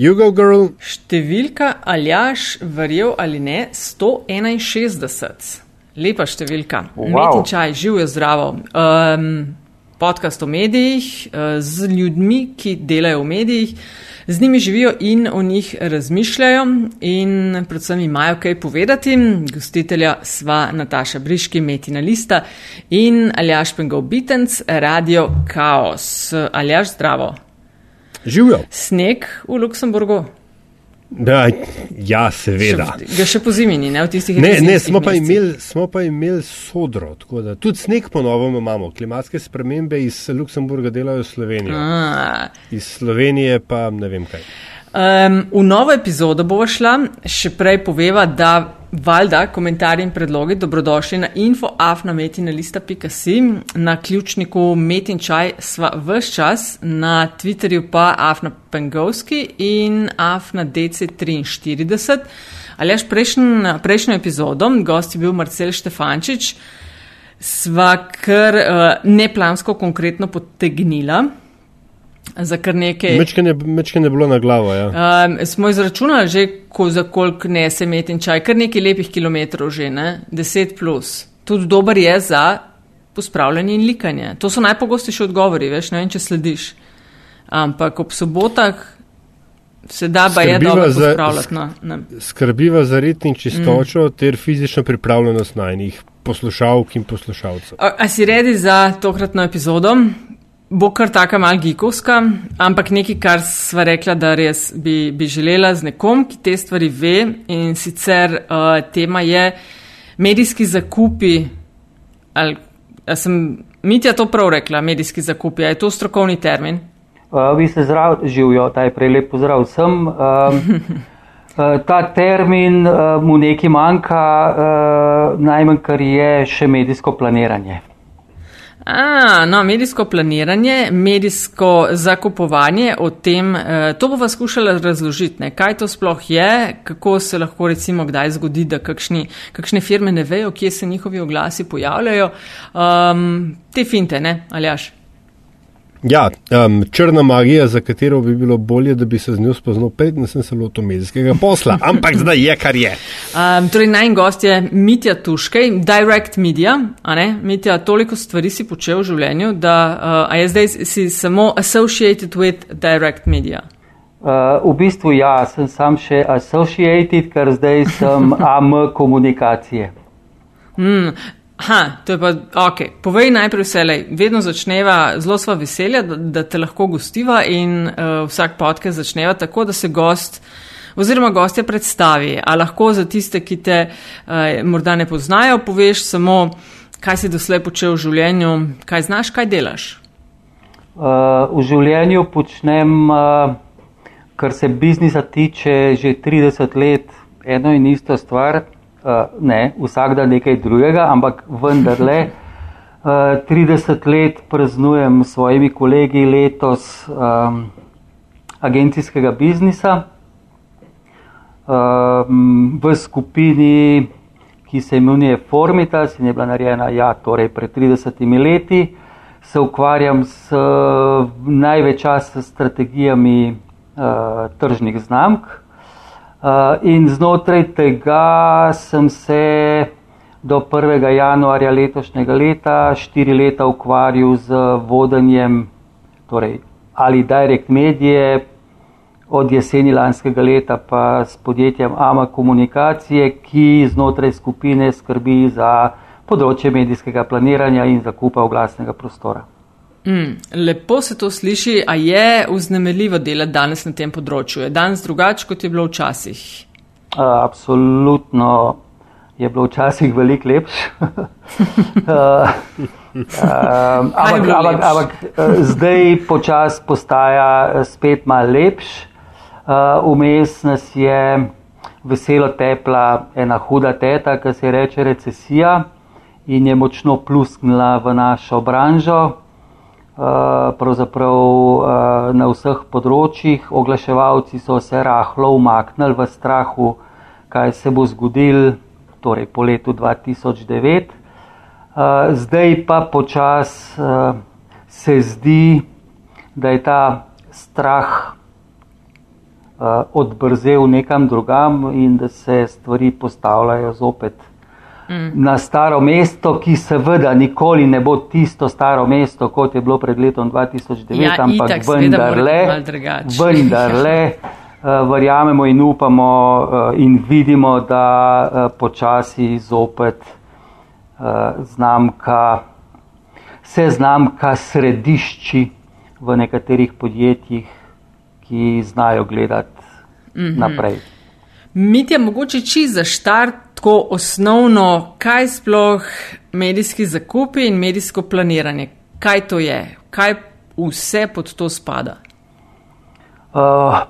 Jugo Girl. Številka Aljaš, verjel ali ne, 161. Lepa številka. Wow. Metin čaj, živijo zdravo. Um, podcast o medijih uh, z ljudmi, ki delajo v medijih, z njimi živijo in o njih razmišljajo in predvsem imajo kaj povedati. Gostitelja sva Nataša Briški, Metina Lista in Aljaš Pengov Bitenc, Radio Chaos. Aljaš, zdravo. Živijo. Sneg v Luksemburgu. Da, ja, seveda. Še, ga še po zimi ni, ne v tistih Ne, ne, smo pa, imeli, smo pa imeli sodro, tako da tudi sneg ponovno imamo. Klimatske spremembe iz Luksemburga delajo Slovenijo. A, Iz Slovenije pa ne vem kaj. Um, v novo epizodo bova šla, še prej poveva, da valjda komentarji in predlogi dobrodošli na infoafnametinalista.si, na ključniku Metin Čaj sva vse čas, na Twitterju pa Afna Pengovski in Afna DC43. Ali až prejšnjo, prejšnjo epizodo, gost je bil Marcel Štefančič, sva kar uh, neplansko konkretno potegnila. Za kar nekaj. Mečkane je bilo na glavo, ja. Um, smo izračunali že, ko, za koliko nese met in čaj, kar nekaj lepih kilometrov že, ne? 10 plus. Tudi dober je za pospravljanje in likanje. To so najpogostejši odgovori, veš, ne vem, če slediš. Ampak ob sobotah se da pa je dobro pospravljati. No, ne. Skrbiva za rit in čistočo mm. ter fizično pripravljenost najnih poslušalk in poslušalcev. A, a si redi za tokratno epizodo? Bo kar taka mal gikovska, ampak nekaj, kar sva rekla, da res bi, bi želela z nekom, ki te stvari ve in sicer uh, tema je medijski zakupi, ali sem Mitja to prav rekla, medijski zakupi, je to strokovni termin? Uh, vi ste zdrav, živijo, najprej lep pozdrav vsem. Um, uh, ta termin uh, mu nekaj manjka, uh, najmanj kar je še medijsko planiranje. A, no, medijsko planiranje, medijsko zakupovanje, o tem, eh, to bova skušala razložiti, ne, kaj to sploh je, kako se lahko recimo kdaj zgodi, da kakšni, kakšne firme ne vejo, kje se njihovi oglasi pojavljajo. Um, te finte, ne, aljaš. Ja, um, črna magija, za katero bi bilo bolje, da bi se z njo spoznal, predtem sem se lotil medijskega posla, ampak zdaj je, kar je. Um, torej, naj gost je Mitja Tuškej, Direct Media. a ne? Mitja, toliko stvari si počel v življenju, da uh, a je zdaj si samo associated with Direct Media. Uh, v bistvu ja, sem sam še associated, ker zdaj sem AM komunikacije. Mm, ha, to je pa ok. Povej najprej vselej. Vedno začneva, zelo sva veselja, da, da te lahko gostiva in uh, vsak podcast začneva tako, da se gost oziroma gostja predstavi. A lahko za tiste, ki te uh, morda ne poznajo, poveš samo, kaj si doslej počel v življenju, kaj znaš, kaj delaš. Uh, v življenju počnem, uh, kar se biznisa tiče, že 30 let eno in isto stvar. Uh, ne, vsak dan nekaj drugega, ampak vendarle. Uh, 30 let praznujem s svojimi kolegi letos um, agencijskega biznisa. Um, v skupini, ki se imenuje Formitas in je bila narejena ja, torej pred 30 leti, se ukvarjam s največ časa s strategijami uh, tržnih znamk. Uh, in znotraj tega sem se do 1. januarja letošnjega leta, štiri leta ukvarjal z vodenjem torej, ali direkt medije, od jeseni lanskega leta pa s podjetjem AMA Komunikacije, ki znotraj skupine skrbi za področje medijskega planiranja in zakupa oglasnega prostora. Mm, lepo se to sliši, a je vznemirljivo delati danes na tem področju. Je danes drugače, kot je bilo včasih? Uh, absolutno je bilo včasih veliko lepše. uh, um, ampak ampak, ampak uh, zdaj počasi postaja uh, spet malo lepš. Uh, Vmes nas je veselo tepla ena huda teta, ki se reče recesija in je močno plusknila v našo branžo. Uh, pravzaprav uh, na vseh področjih. Oglaševalci so se rahlo umaknili v strahu, kaj se bo zgodil torej po letu 2009. Uh, zdaj pa počas se zdi, da je ta strah odbrzel nekam drugam in da se stvari postavljajo zopet mm. na staro mesto, ki seveda nikoli ne bo tisto staro mesto, kot je bilo pred letom 2009, ja, ampak itak, vendarle, vendarle uh, verjamemo in upamo uh, in vidimo, da uh, počasi zopet uh, znamka, se znamka središči v nekaterih podjetjih, ki znajo gledati mm -hmm. naprej. Mitja, mogoče čist za štart, tako osnovno, kaj sploh medijski zakupi in medijsko planiranje, kaj to je, kaj vse pod to spada? Uh,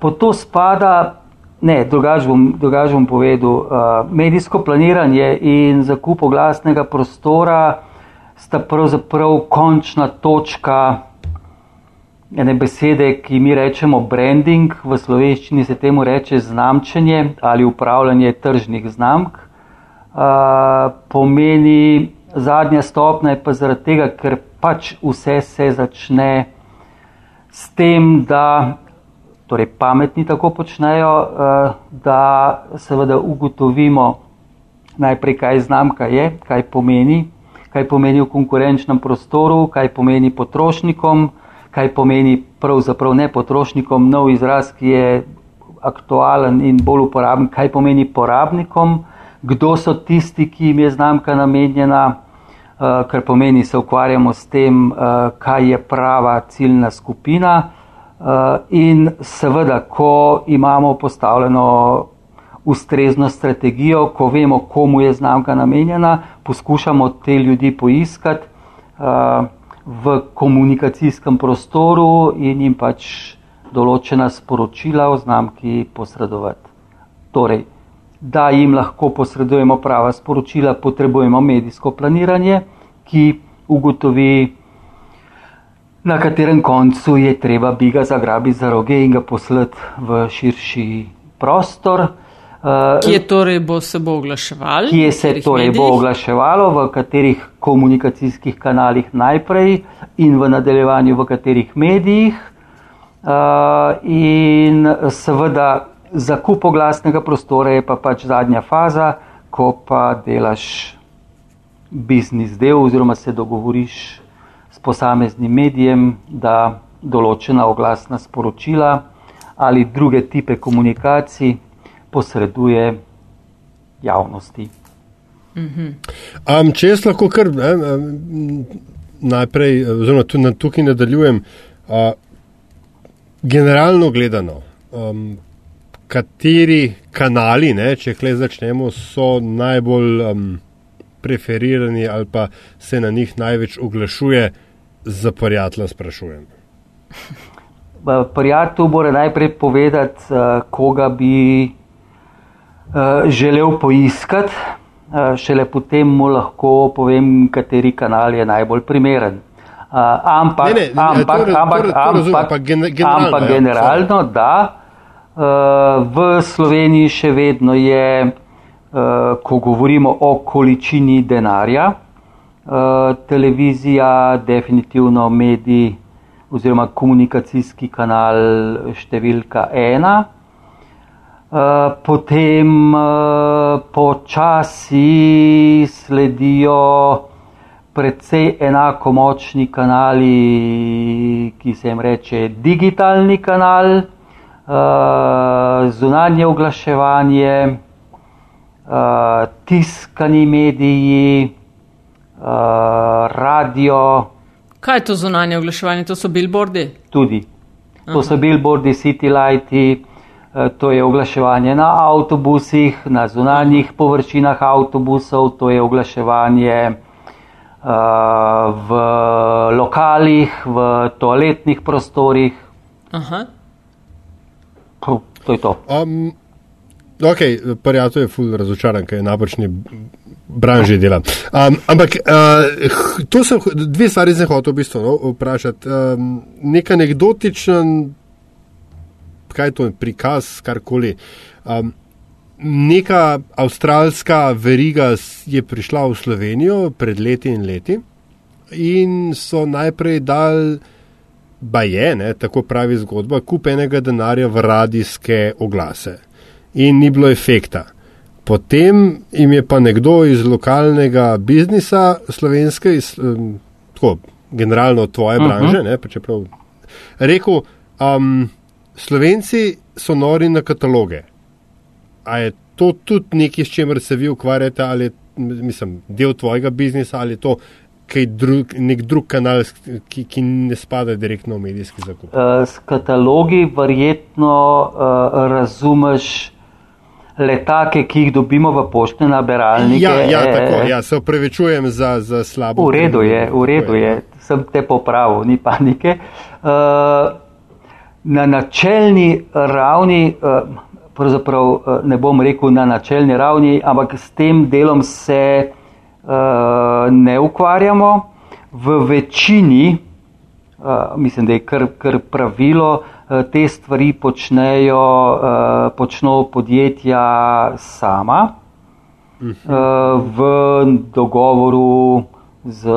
pod to spada, ne, drugače bom, drugač bom povedal, uh, medijsko planiranje in zakup oglasnega prostora sta pravzaprav končna točka ene besede, ki mi rečemo branding, v slovenščini se temu reče znamčenje ali upravljanje tržnih znamk, pomeni zadnja stopnja pa zaradi tega, ker pač vse se začne s tem, da torej pametni tako počnejo, uh, da seveda ugotovimo najprej, kaj znamka je, kaj pomeni, kaj pomeni v konkurenčnem prostoru, kaj pomeni potrošnikom, kaj pomeni pravzaprav ne potrošnikom, nov izraz, ki je aktualen in bolj uporaben, kaj pomeni porabnikom, kdo so tisti, ki jim je znamka namenjena, uh, kar pomeni, se ukvarjamo s tem, uh, kaj je prava ciljna skupina. Uh, in seveda, ko imamo postavljeno ustrezno strategijo, ko vemo, komu je znamka namenjena, poskušamo te ljudi poiskati. Uh, v komunikacijskem prostoru in jim pač določena sporočila o znamki posredovati. Torej, da jim lahko posredujemo prava sporočila, potrebujemo medijsko planiranje, ki ugotovi, na katerem koncu je treba bi ga zagrabiti za roge in ga poslati v širši prostor. Kje torej bo se bo oglaševalo? Kje se torej medijih? bo oglaševalo, v katerih komunikacijskih kanalih najprej in v nadaljevanju v katerih medijih. Uh, in seveda zakup oglasnega prostora je pa pač zadnja faza, ko pa delaš biznis del oziroma se dogovoriš s posameznim medijem, da določena oglasna sporočila ali druge type komunikacij posreduje javnosti. Um, če jaz lahko kar ne, najprej, oziroma tudi tukaj nadaljujem, uh, generalno gledano, um, kateri kanali, ne, če klej začnemo, so najbolj um, preferirani ali pa se na njih največ oglašuje, za prijatelja sprašujem. Prijatelj mora najprej povedati, uh, koga bi Eh, želel poiskati, uh, šele potem mu lahko povem, kateri kanal je najbolj primeren. Uh, ampak, ne, ne, ampak, to, ampak, to, to razumem, ampak, ampak generalno, ampak ja, generalno ja, da, uh, v Sloveniji še vedno je, uh, ko govorimo o količini denarja, uh, televizija, definitivno mediji oziroma komunikacijski kanal številka ena. Eh, potem počasi sledijo precej enako močni kanali, ki se jim reče digitalni kanal, zunanje oglaševanje, uh, tiskani mediji, uh, radio. Kaj je to zunanje oglaševanje? To so billboardi? Tudi. To Aha. so billboardi, city lighti. Eh, to je oglaševanje na avtobusih, na zunanjih površinah avtobusov, to je oglaševanje v lokalih, v toaletnih prostorih. Aha. To je to. Um, ok, prijatelj je ful razočaran, ker je napačni branži dela. Um, ampak uh, to sem dve stvari zahotel v bistvu no, vprašati. Um, nek anekdotičen kaj je to, prikaz, karkoli. Um, neka avstralska veriga je prišla v Slovenijo pred leti in leti in so najprej dal ba je, ne, tako pravi zgodba, kup enega denarja v radijske oglase. In ni bilo efekta. Potem jim je pa nekdo iz lokalnega biznisa, slovenske, iz, tako generalno tvoje uh mhm. -huh. branže, ne, čeprav, rekel, um, Slovenci so nori na kataloge. A je to tudi nekaj, s čimer se vi ukvarjate, ali je mislim, del tvojega biznisa, ali je to drug, nek drug kanal, ki, ki ne spada direktno v medijski zakup? Uh, s katalogi verjetno uh, razumeš letake, ki jih dobimo v poštne nabiralnike. Ja, ja, tako, ja se upravičujem za, za slabo. V redu je, v redu je, sem te popravil, ni panike. Uh, na načelni ravni, pravzaprav ne bom rekel na načelni ravni, ampak s tem delom se ne ukvarjamo. V večini, mislim, da je kar, kar pravilo, Eh, te stvari počnejo, eh, počnejo podjetja sama eh, v dogovoru z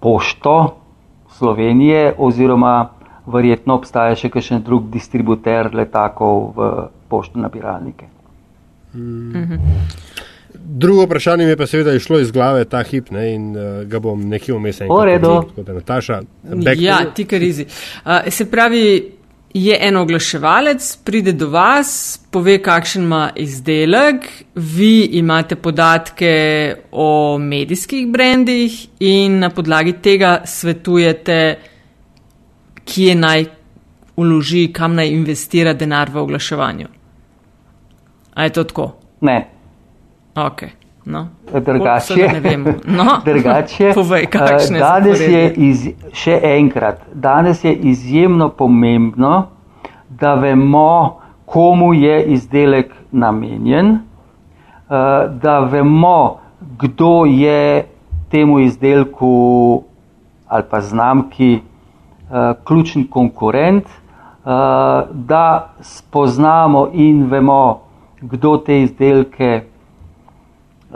pošto Slovenije oziroma verjetno obstaja še kakšen drug distributer letakov v poštne nabiralnike. Drugo vprašanje mi je pa seveda išlo iz glave ta hip ne, in uh, ga bom nekje vmes enkrat. O redu. Nataša, ja, ti karizi. Uh, se pravi, je en oglaševalec, pride do vas, pove, kakšen ima izdelek, vi imate podatke o medijskih brendih in na podlagi tega svetujete, kje naj uloži, kam naj investira denar v oglaševanju. A je to tako? Ne. Ok. No. Drugače, no. drugače Povej, eh, danes je iz, še enkrat, danes je izjemno pomembno, da vemo, komu je izdelek namenjen, eh, da vemo, kdo je temu izdelku ali pa znamki ključni konkurent, da spoznamo in vemo, kdo te izdelke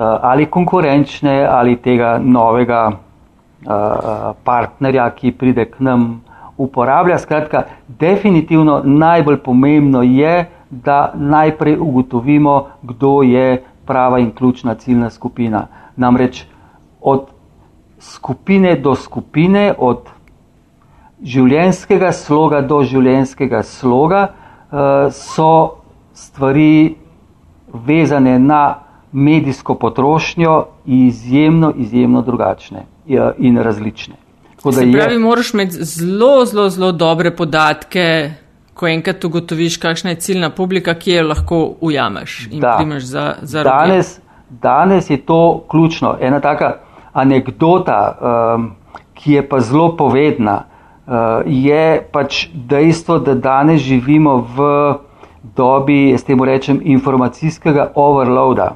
ali konkurenčne ali tega novega eh, partnerja, ki pride k nam uporablja. Skratka, definitivno najbolj pomembno je, da najprej ugotovimo, kdo je prava in ključna ciljna skupina. Namreč od skupine do skupine, od življenjskega sloga do življenjskega sloga eh, so stvari vezane na medijsko potrošnjo izjemno, izjemno drugačne ja, in različne. Se pravi, je, moraš imeti zelo, zelo, zelo dobre podatke, ko enkrat ugotoviš, kakšna je ciljna publika, ki jo lahko ujameš in da, primeš za, za danes, danes je to ključno. Ena taka anekdota, um, ki je pa zelo povedna, uh, je pač dejstvo, da danes živimo v dobi, jaz temu rečem, informacijskega overloada.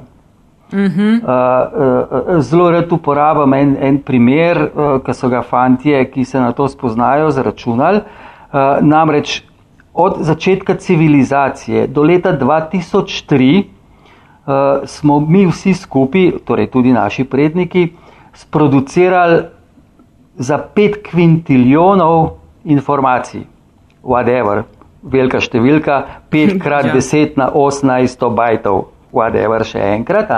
Uh -huh. uh, uh, zelo rad uporabljam en, en primer, uh, ki so ga fantje, ki se na to spoznajo, zračunali. Uh, namreč od začetka civilizacije do leta 2003 uh, smo mi vsi skupaj, torej tudi naši predniki, sproducirali za pet kvintiljonov informacij, whatever, velika številka, pet krat ja. deset na osemnajsto bajtov whatever še enkrat.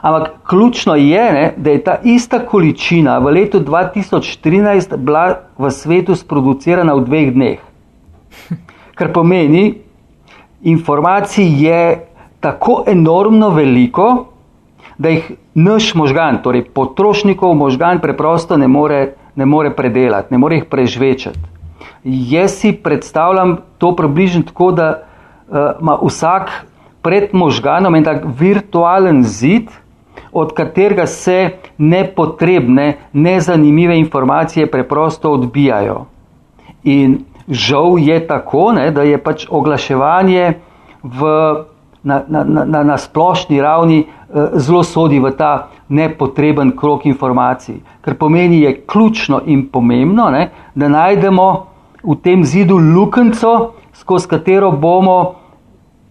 Ampak ključno je, ne, da je ta ista količina v letu 2013 bila v svetu sproducirana v dveh dneh. Kar pomeni, informacij je tako enormno veliko, da jih naš možgan, torej potrošnikov možgan, preprosto ne more, ne more predelati, ne more jih prežvečati. Jaz si predstavljam to približno tako, da uh, ima vsak pred možganom en tak virtualen zid, od katerega se nepotrebne, nezanimive informacije preprosto odbijajo. In žal je tako, ne, da je pač oglaševanje v, na, na, na, na splošni ravni eh, zelo sodi v ta nepotreben krok informacij. Kar pomeni, je ključno in pomembno, ne, da najdemo v tem zidu lukenco, skozi katero bomo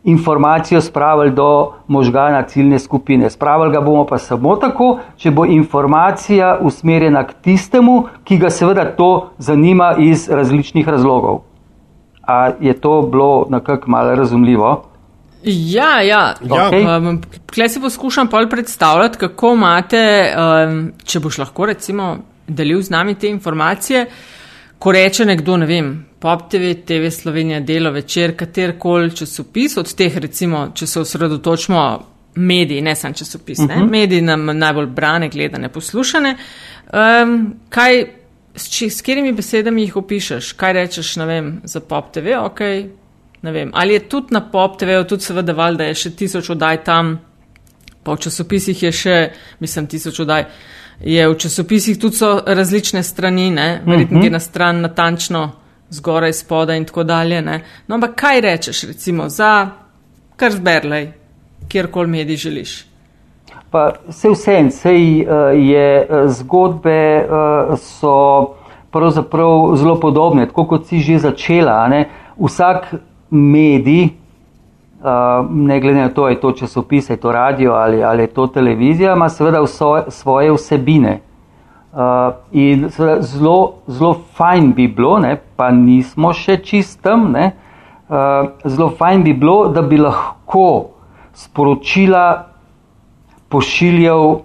informacijo spravili do možgana ciljne skupine. Spravili ga bomo pa samo tako, če bo informacija usmerjena k tistemu, ki ga seveda to zanima iz različnih razlogov. A je to bilo nekako malo razumljivo? Ja, ja. Ja. Um, Klej si poskušam pol predstavljati, kako imate, um, če boš lahko recimo delil z nami te informacije, ko reče nekdo, ne vem, Pop TV, TV Slovenija, Delo, Večer, katerkoli časopis od teh, recimo, če se osredotočimo mediji, ne samo časopis, uh -huh. ne, mediji nam najbolj brane, gledane, poslušane. Um, kaj, s, či, s katerimi besedami jih opišeš? Kaj rečeš, ne vem, za Pop TV, ok, ne vem. Ali je tudi na Pop TV, tudi seveda val, da je še tisoč oddaj tam, pa v časopisih je še, mislim, tisoč oddaj. Je v časopisih tudi so različne strani, ne, verjetno uh -huh. je na stran natančno zgoraj, spodaj in tako dalje. Ne? No, ampak kaj rečeš, recimo, za kar zberlej, kjerkoli medij želiš? Pa vse vsem, sej je zgodbe so pravzaprav zelo podobne, tako kot si že začela. Ne? Vsak medij, ne glede na to, je to časopis, je to radio ali, ali je to televizija, ima seveda vso, svoje vsebine. Uh, in zelo, zelo fajn bi bilo, ne, pa nismo še čistem, ne, uh, zelo fajn bi bilo, da bi lahko sporočila pošiljal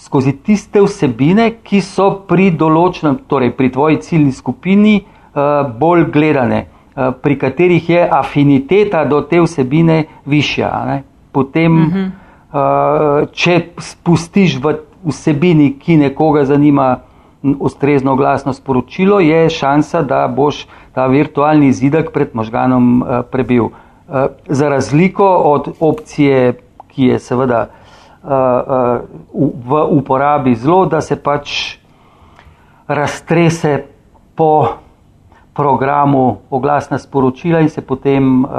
skozi tiste vsebine, ki so pri določenem, torej pri tvoji ciljni skupini, bolj gledane, pri katerih je afiniteta do te vsebine višja. Ne. Potem, uh -huh. uh, če spustiš v vsebini, ki nekoga zanima, ustrezno glasno sporočilo, je šansa, da boš ta virtualni zidek pred možganom uh, prebil. Za razliko od opcije, ki je seveda v uporabi zelo, da se pač raztrese po programu oglasna sporočila in se potem uh,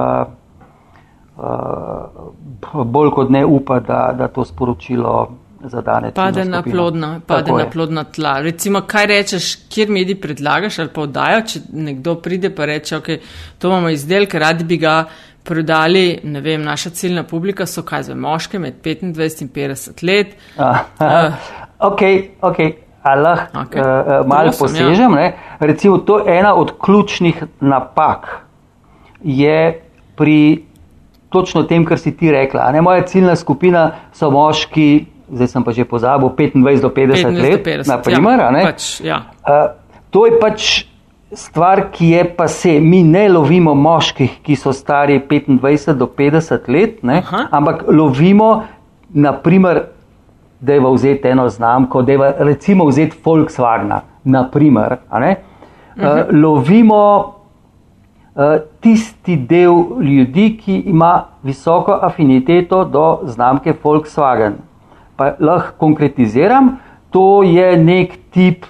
uh, bolj kot ne upa, da, da to sporočilo zadane. Pade na plodna, pade na plodna tla. Recimo, kaj rečeš, kjer medij predlagaš ali pa oddajo, če nekdo pride pa reče, ok, to imamo izdelke, radi bi ga prodali, ne vem, naša ciljna publika so kaj za moške med 25 in 50 let. uh, ok, ok. Lahko okay. uh, malo posežem. Ja. Recimo, to je ena od ključnih napak. Je pri točno tem, kar si ti rekla. Ne, moja ciljna skupina so moški zdaj sem pa že pozabil, 25 do 50 15 let. do 50, naprimer, ja, pač, ja. uh, to je pač stvar, ki je pa se. Mi ne lovimo moških, ki so stari 25 do 50 let, ne, ampak lovimo, naprimer, da je vzeti eno znamko, da je recimo vzeti Volkswagen. Naprimer, uh -huh. uh, lovimo. Uh, tisti del ljudi, ki ima visoko afiniteto do znamke Volkswagen pa lahko konkretiziram, to je nek tip,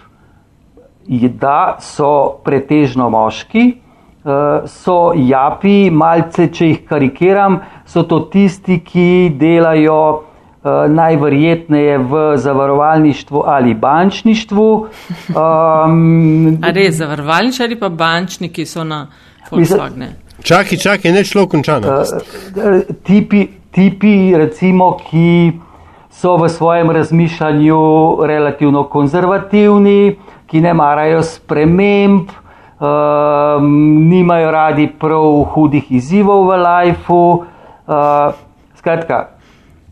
da so pretežno moški, eh, so japi, malce, če jih karikiram, so to tisti, ki delajo eh, najverjetneje v zavarovalništvu ali bančništvu. Um, A res, zavarovalništvo ali pa bančniki so na Volkswagenu? Čakaj, čakaj, ne šlo končano. Uh, tipi, tipi, recimo, ki so v svojem razmišljanju relativno konzervativni, ki ne marajo sprememb, um, nimajo radi prav hudih izzivov v lifeu. Uh, skratka,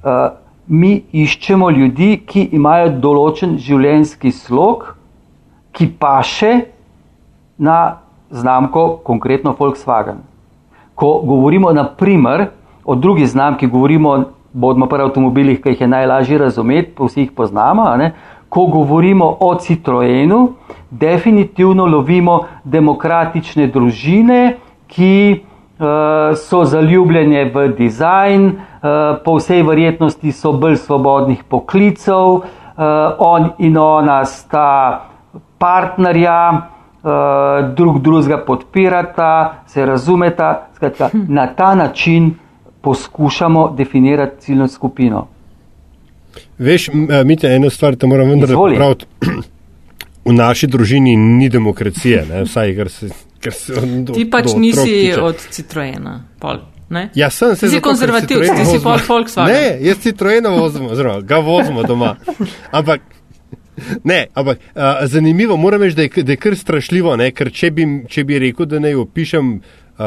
uh, mi iščemo ljudi, ki imajo določen življenjski slog, ki paše na znamko, konkretno Volkswagen. Ko govorimo, naprimer, o drugi znamki, govorimo bodimo pri avtomobilih, ki jih je najlažje razumeti, pa vsi jih poznamo. Ko govorimo o Citroenu, definitivno lovimo demokratične družine, ki uh, so zaljubljene v dizajn, uh, po vsej verjetnosti so bolj svobodnih poklicev, uh, on in ona sta partnerja, uh, drug drugega podpirata, se razumeta. Skratka, na ta način poskušamo definirati ciljno skupino. Veš, mi te eno stvar, da moram vendar praviti. V naši družini ni demokracije, ne? vsaj kar se. Kar se do, Ti pač nisi tiče. od Citroena. Pol. Ne? Ja, sem se Ti si konzervativ, ti si pol Volkswagen. Ne, jaz Citroena vozim, oziroma ga vozimo doma. Ampak, ne, ampak uh, zanimivo, moram reči, da, je- da je kar strašljivo, ne, ker če bi, če bi rekel, da naj opišem uh,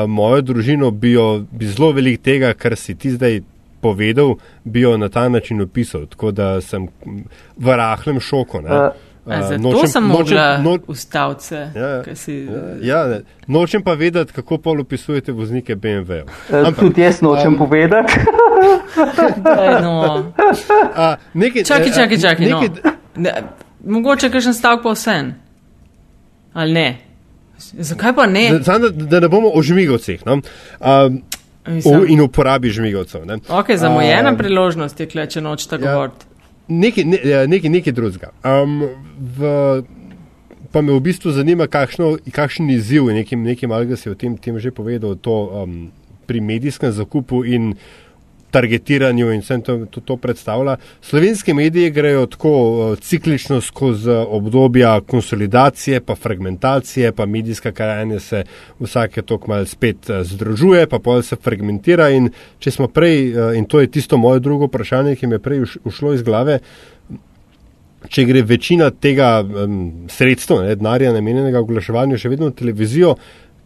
mojo družino, bi, jo, bi zelo velik tega, kar si ti zdaj povedal, bi jo na ta način opisal. Tako da sem v rahlem šoku. Ne. Eh, A, zato nočem- sem nočem- mogla no- ustaviti se. Ja, ja. si- Ja, ne. nočem pa vedeti, kako pol opisujete voznike BMW-jev. Eh, Tudi jaz nočem povedati. Daj, no. A, nekaj, Čakaj, eh, čakaj, čakaj. No. nekaj- Ne, mogoče kakšen stavek pa vsem. Ali ne? Zakaj pa ne? Da, da, da ne bomo o žmigovcih no? um, Mislim, in uporabi žmigovcev. Ne? Ok, zamujena Um, priložnost je, kle, če nočete ja. govoriti. Nekaj, ne, nekaj drugega. Um, v, pa me v bistvu zanima, kakšno, kakšen izziv je nekim, nekim ali ga si o tem, tem že povedal, to um, pri medijskem zakupu in targetiranju in vsem to, to, to predstavlja. Slovenske medije grejo tako ciklično skozi obdobja konsolidacije, pa fragmentacije, pa medijska krajanja se vsake tok mal spet uh, združuje, pa pol se fragmentira in če smo prej, uh, in to je tisto moje drugo vprašanje, ki mi je prej uš, ušlo iz glave, če gre večina tega um, sredstva, ne, denarja namenjenega oglaševanju še vedno v televizijo,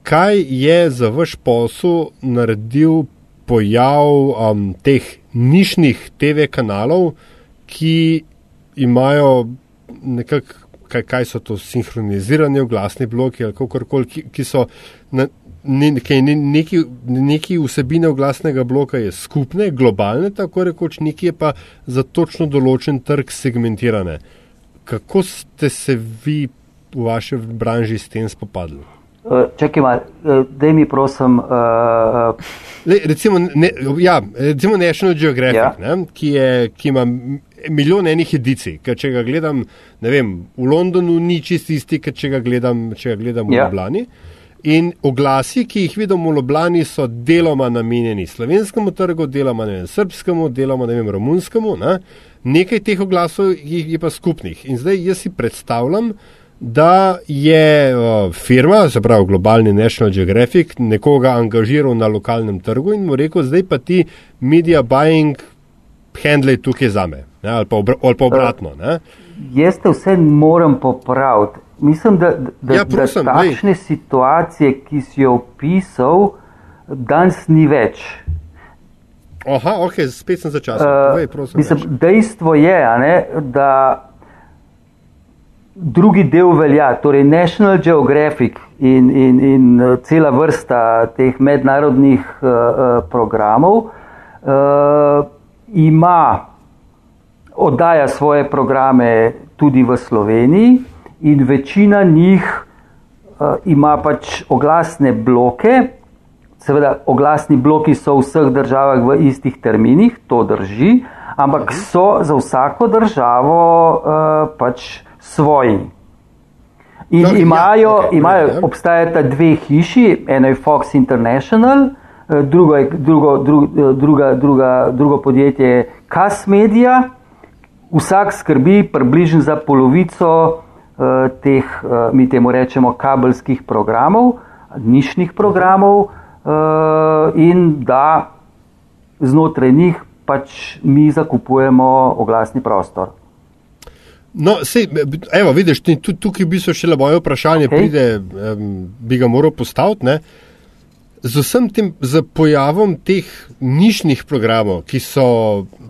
kaj je za vaš posel naredil pojav um, teh nišnih TV kanalov, ki imajo nekako, kaj, kaj so to sinhronizirani oglasni bloki ali kakorkoli, ki, ki so na, ne, kaj, ne, neki, neki vsebine oglasnega bloka je skupne, globalne, tako rekoč, neki je pa za točno določen trg segmentirane. Kako ste se vi v vaši branži s tem spopadli? Eh, Čakaj, malo, eh, daj mi prosim. Uh, Le, recimo, ne, ja, recimo National Geographic, ja. ne, ki, je, ki ima milijon enih edicij. Če ga gledam vem, v Londonu, ni čist isti, kot če ga gledam, če ga gledam v Ja. Ljubljani. In oglasi, ki jih vidim v Ljubljani, so deloma namenjeni slovenskemu trgu, deloma vem, srpskemu, deloma vem, romunskemu. Ne. Nekaj teh oglasov je, je pa skupnih. In zdaj jaz si predstavljam, da je uh, firma, se pravi globalni National Geographic, nekoga angažiral na lokalnem trgu in mu rekel, zdaj pa ti media buying handle tukaj za me. Ne, ali, pa obr ali pa obratno. Ne. jaz te vse moram popraviti. Mislim, da, da, Ja, prosim, da takšne situacije, ki si jo opisal, danes ni več. Aha, ok, spet sem začasno. Uh, Povej, prosim, mislim, dejstvo je, ne, da drugi del velja, torej National Geographic in, in, in eh, cela vrsta teh mednarodnih uh, uh, programov uh, ima, oddaja svoje programe tudi v Sloveniji in večina njih uh, ima pač oglasne bloke. Seveda, oglasni bloki so v vseh državah v istih terminih, to drži, ampak so za vsako državo uh, pač svoji. In No, ja, imajo, okej, imajo, ja. obstajata dve hiši, eno je Fox International, eh, drugo, je, drugo, dru, eh, druga, druga, drugo podjetje je Cas Media. Vsak skrbi približno za polovico uh, teh, uh, mi temu rečemo, kabelskih programov, nišnih programov, uh, in da znotraj njih pač mi zakupujemo oglasni prostor. No, sej, evo, vidiš, ti- tu, tukaj bi se še le moje vprašanje, okay. pride, um, bi ga moral postaviti. Ne? Z vsem tem, z pojavom teh nišnih programov, ki so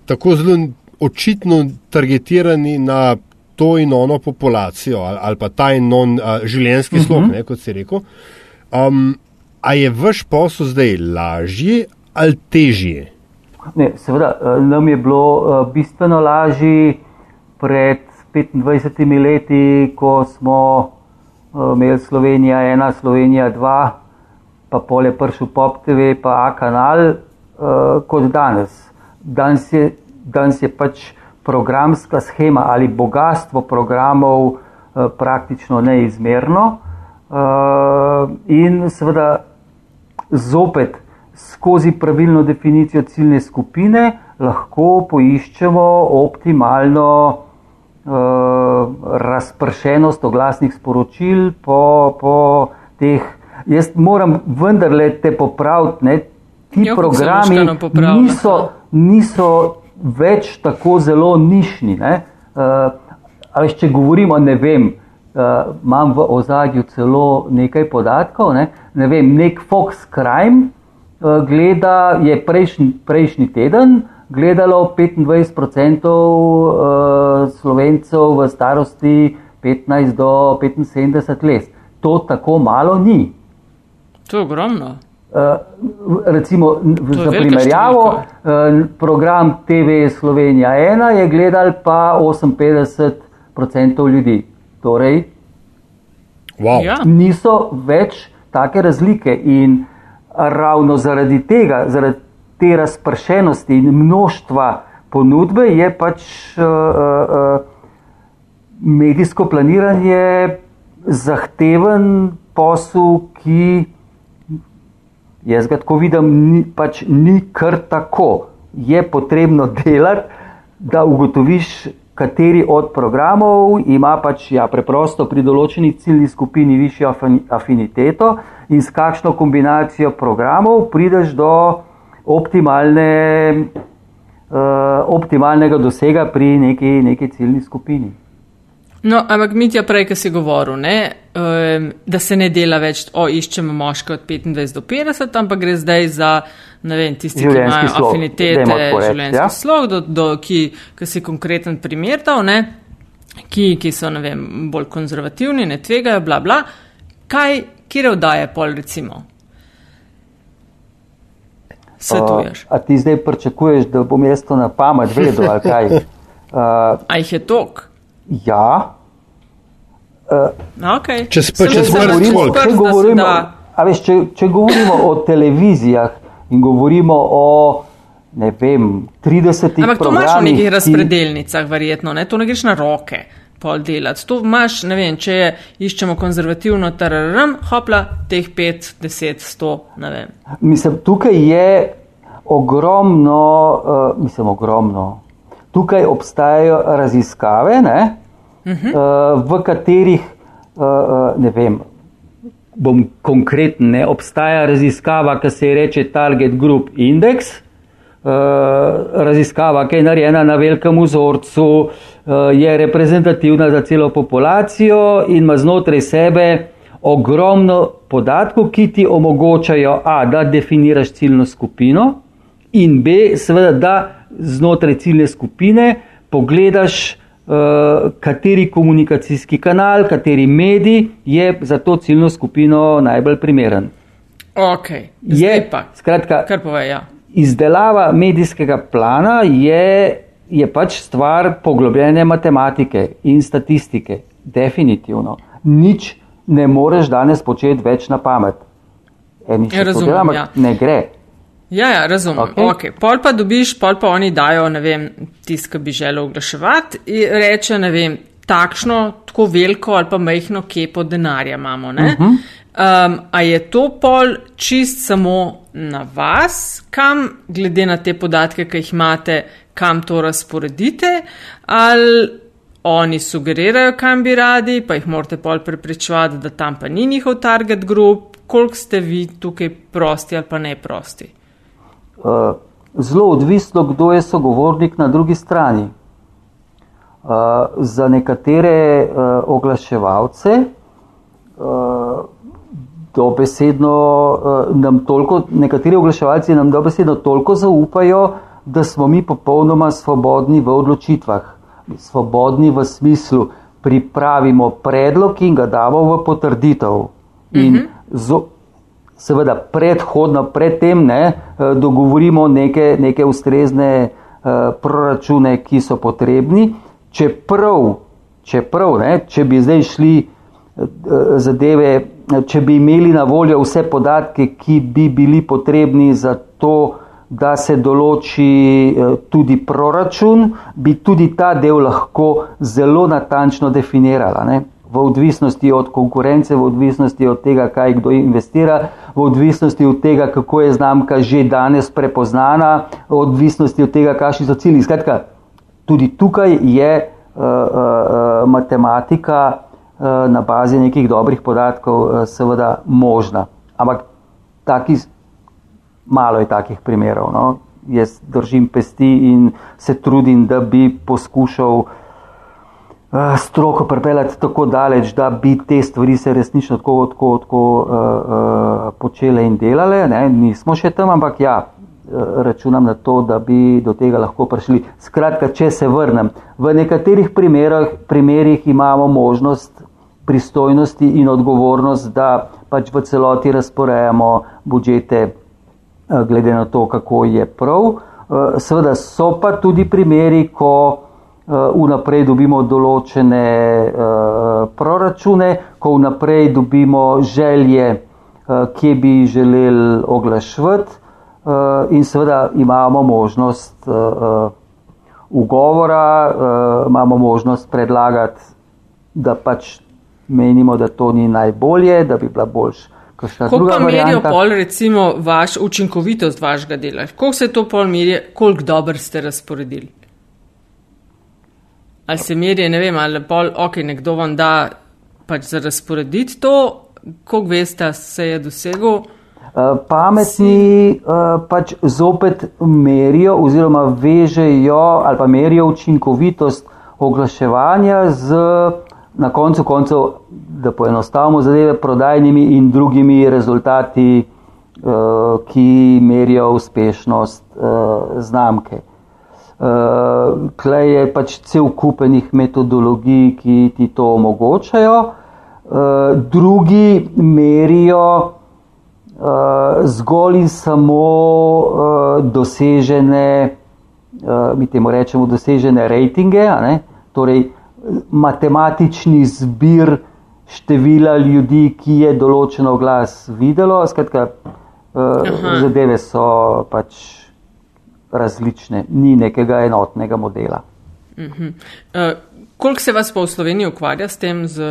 tako zelo očitno targetirani na to in ono populacijo, ali, ali pa ta in on uh, življenjski slog, uh -huh. ne, kot si rekel. Um, a je vaš posel zdaj lažji ali težji? Ne, seveda, eh, nam je bilo eh, bistveno lažje pred 25 leti, ko smo eh, imeli Slovenija 1, Slovenija 2, pa pole pršil Pop TV, pa A kanal, eh, kot danes. Danes je, danes je pač programska schema ali bogatstvo programov eh, praktično neizmerno. In seveda zopet skozi pravilno definicijo ciljne skupine lahko poiščemo optimalno razpršenost oglasnih sporočil po, po teh. Jaz moram vendarle te popraviti, ne, ti Jo, se programi niso, niso več tako zelo nišni. ne. Uh, veš, če govorimo, ne vem, uh, imam v ozadju celo nekaj podatkov. Ne, ne vem, nek Fox Crime uh, gleda, je prejšnji, prejšnji teden gledalo 25% uh, slovencev v starosti 15 do 75 let. To tako malo ni. To je ogromno. Uh, recimo, za primerjavo, številka. uh, program TV Slovenija 1 je gledal pa 58% ljudi. Torej, Wow. Ja. niso več take razlike in ravno zaradi tega, zaradi te razpršenosti in množstva ponudbe je pač uh, uh, medijsko planiranje zahteven posel, ki jaz ga tako vidim, ni, pač ni kar tako. Je potrebno delati, da ugotoviš, kateri od programov ima pač ja, preprosto pri določeni ciljni skupini višjo afini- afiniteto in s kakšno kombinacijo programov prideš do optimalne, uh, optimalnega dosega pri neki, neki ciljni skupini. No, ampak mi ti je prej, ki si govoril, ne, um, da se ne dela več, o, iščemo moške od 25 do 50, ampak gre zdaj za, ne vem, tisti, ki Življenjski imajo slog, afinitete, reči, življenjski ja. slog, do, do, ki, ki si konkreten primer dal, ne, ki, ki so, ne vem, bolj konzervativni, ne tvegajo, bla, bla. Kaj, kje oddaje pol, recimo? Svetuješ. Uh, a ti zdaj pričakuješ, da bom jaz to na pamet vedel ali kaj? Uh, A jih je tok? ja. Okay. Če sp- če Če smrt govorimo, folk. če, govorimo, a veš, če, če govorimo o televizijah in govorimo o ne vem, 30 Ampak to imaš v nekih ki- razpredelnicah, verjetno, ne? to ne greš na roke. Pol delati. To imaš, ne vem, če je, iščemo konzervativno TRRM, hopla, teh 5, 10, 100, ne vem. Mislim, tukaj je ogromno, uh, mislim, ogromno. Tukaj obstajajo raziskave, ne, uh -huh. uh, v katerih, uh, ne vem, bom konkreten, ne, obstaja raziskava, ki se ji reče Target Group Index. Uh, raziskava, ki je narejena na velikem vzorcu, uh, je reprezentativna za celo populacijo in ima znotraj sebe ogromno podatkov, ki ti omogočajo, a, da definiraš ciljno skupino, in b, seveda, da znotraj ciljne skupine pogledaš, uh, kateri komunikacijski kanal, kateri medij je za to ciljno skupino najbolj primeren. Ok, Je, pa. skratka, Kar pove, ja. izdelava medijskega plana je, je pač stvar poglobljene matematike in statistike. Definitivno. Nič ne moreš danes početi več na pamet. Eni še to razumem, ampak ja. ne gre. Ja, ja, razumem. Okay. Okay. Pol pa dobiš, pol pa oni dajo, ne vem, tisk, ki bi želel oglaševati in reče, ne vem, takšno, tako veliko ali pa majhno kepo denarja imamo. Uh -huh. um, a je to pol čist samo na vas, kam, glede na te podatke, ki jih imate, kam to razporedite, ali oni sugerirajo, kam bi radi, pa jih morate pol prepričevati, da tam pa ni njihov target group, koliko ste vi tukaj prosti ali pa ne prosti. Uh, zelo odvisno, kdo je sogovornik na drugi strani. Uh, za nekatere uh, oglaševalce dobesedno nam toliko, nekateri oglaševalci nam dobesedno toliko zaupajo, da smo mi popolnoma svobodni v odločitvah. Svobodni v smislu, pripravimo predlog in ga damo v potrditev. In uh -huh. Seveda predhodno, predtem ne, eh, dogovorimo neke, neke ustrezne uh, proračune, ki so potrebni, čeprav, čeprav ne, če bi zdaj šli uh, zadeve, če bi imeli na voljo vse podatke, ki bi bili potrebni za to, da se določi uh, tudi proračun, bi tudi ta del lahko zelo natančno definirala. Ne v odvisnosti od konkurence, v odvisnosti od tega, kaj kdo investira, v odvisnosti od tega, kako je znamka že danes prepoznana, v odvisnosti od tega, kakšni so cilji. Skratka, tudi tukaj je uh, uh, matematika uh, na bazi nekih dobrih podatkov uh, seveda možna. Ampak taki, malo je takih primerov. No. Jaz držim pesti in se trudim, da bi poskušal uh, stroko pripeljati tako daleč, da bi te stvari se resnično tako, tako, tako uh, uh, počele in delale. Ne. Nismo še tam, ampak ja, računam na to, da bi do tega lahko prišli. Skratka, če se vrnem, v nekaterih primerih, primerih imamo možnost pristojnosti in odgovornost, da pač v celoti razporejamo budžete, eh, glede na to, kako je prav. Eh, seveda so pa tudi primeri, ko eh, vnaprej dobimo določene proračune, ko vnaprej dobimo želje, kje bi želeli oglašvati in seveda imamo možnost ugovora, imamo možnost predlagati, da pač menimo, da to ni najbolje, da bi bila boljš. Kako pa merijo pol, recimo, vaš učinkovitost vašega dela? Kako se to pol meri, koliko dobro ste razporedili? Ali se meri, ne vem, ali pol, ok, nekdo vam da pač za razporediti to, koliko veste, se je dosegel? Eh, pametni uh, pač zopet merijo oziroma vežejo ali pa merijo učinkovitost oglaševanja z na koncu koncev, da poenostavimo zadeve, prodajnimi in drugimi rezultati, uh, ki merijo uspešnost uh, znamke. Uh, eh, Klej je pač cel kupenih metodologij, ki ti to omogočajo, uh, drugi merijo uh, zgolj in samo uh, dosežene, uh, mi temu rečemo, dosežene rejtinge, torej matematični zbir števila ljudi, ki je določeno glas videlo. Skratka, uh, zadeve so pač različne, ni nekega enotnega modela. Uh -huh. uh, koliko se vas pa v Sloveniji ukvarja s tem, z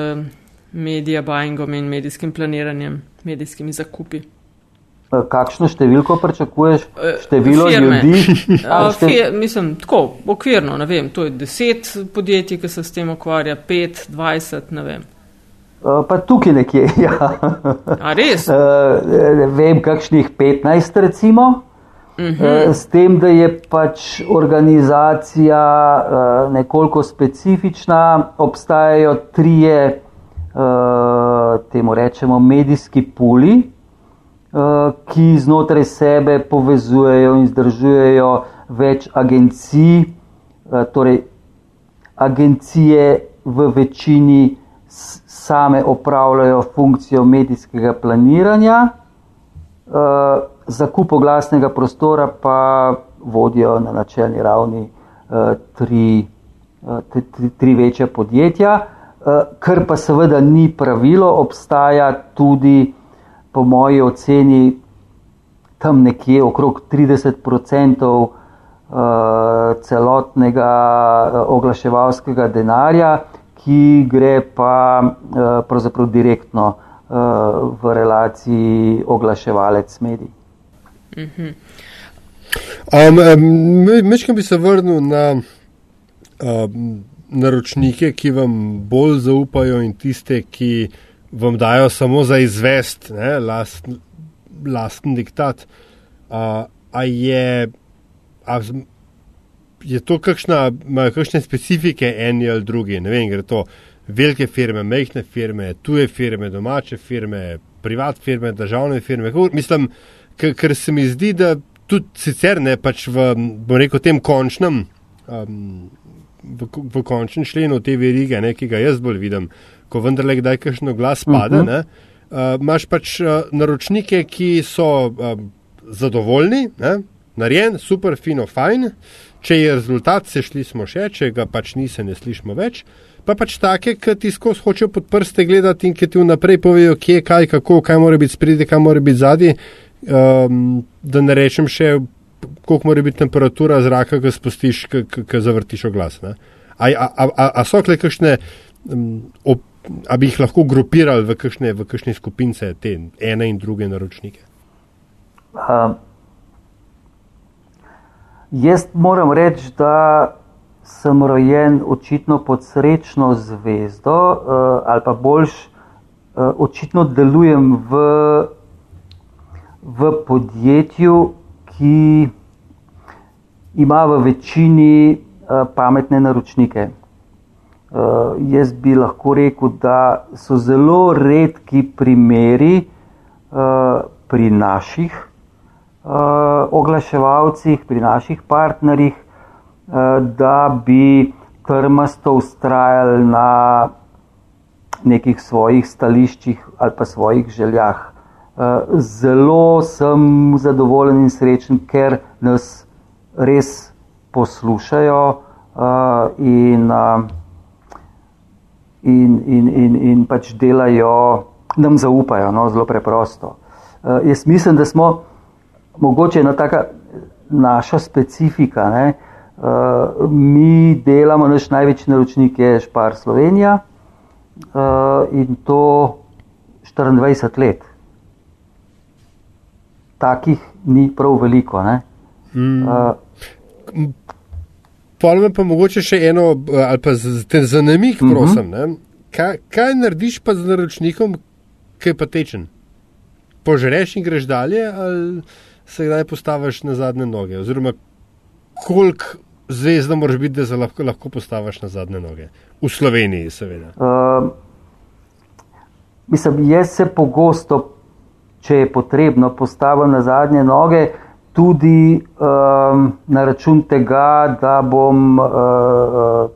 medija buyingom in medijskim planiranjem, medijskimi zakupi? Eh, kakšno številko pričakuješ? Eh, Število Firme. ljudi? Štev... Fir, mislim, tako, okvirno, ne vem, to je deset podjetij, ki se s tem ukvarja, pet, dvajset, ne vem. Eh, pa tukaj nekje, ja. A res? Vem, kakšnih petnajst recimo. Uh mhm. -huh. S tem, da je pač organizacija nekoliko specifična, obstajajo trije, temu rečemo, medijski puli, Eh, ki znotraj sebe povezujejo in združujejo več agencij, eh, torej agencije v večini same opravljajo funkcijo medijskega planiranja, eh, zakup oglasnega prostora pa vodijo na načelni ravni tri, tri, tri večja podjetja, kar pa seveda ni pravilo, obstaja tudi po moji oceni tam nekje okrog 30% eh, celotnega eh, oglaševalskega denarja, ki gre pa eh, pravzaprav direktno v relaciji oglaševalec-medij. Mhm. Um, Mečkam bi se vrnil na um, naročnike, ki vam bolj zaupajo in tiste, ki uh, vam dajo samo za izvest, ne, last, lasten diktat. A, a je, a, je to kakšna, imajo kakšne specifike eni ali drugi? Ne vem, gre to velike firme, mehne firme, tuje firme, domače firme, privat firme, državne firme. Mislim, ker se mi zdi, da tudi sicer ne pač v, rekel, tem končnem. Um, V, v končnem členu te verige, ne, ki ga jaz bolj vidim, ko vendarle kdaj kakšno glas pade, uh -huh. uh, imaš pač uh, naročnike, ki so uh, zadovoljni, ne? narejen, super, fino, fajn. Če je rezultat, se šli smo še, če ga pač ni, se ne slišmo več. Pa pač take, ki ti skozi hočejo pod prste gledati in ki ti vnaprej povejo, kje, kaj, kako, kaj mora biti spredje, kaj mora biti zadnji. Um, da ne rečem še, koliko mora biti temperatura zraka, ki spustiš, ki zavrtiš oglas. A, a, a, a so kle kakšne um, op, ali bi jih lahko grupirali v kakšne, v kakšne skupince, te ene in druge naročnike? Uh, jaz moram reči, da sem rojen očitno pod srečno zvezdo, uh, ali pa boljš, uh, očitno delujem v, v podjetju, ki ima v večini uh, pametne naročnike. Uh, jaz bi lahko rekel, da so zelo redki primeri uh, pri naših oglaševalcih, pri naših partnerjih, da bi krmasto ustrajali na nekih svojih stališčih ali pa svojih željah. Uh, zelo sem zadovoljen in srečen, ker nas res poslušajo uh, in, uh, in, in, in, in pač delajo, nam zaupajo, no, zelo preprosto. Jaz mislim, da smo mogoče ena taka naša specifika. Ne, uh, mi delamo, naš največji naročnik je Špar Slovenija uh, in to 24 let. Takih ni prav veliko. Mm. Uh, Pa me pa mogoče še eno, ali pa za zanimih, mhm. prosim. Uh -huh. kaj, kaj narediš pa z naročnikom, ki je pa tečen? Požreš in greš dalje, ali se kdaj postaviš na zadnje noge? Oziroma, koliko zvezda moraš biti, da se lahko, lahko postaviš na zadnje noge? V Sloveniji, seveda. Uh, mislim, jaz se pogosto, če je potrebno, postavim na zadnje noge tudi um, na račun tega, da bom uh,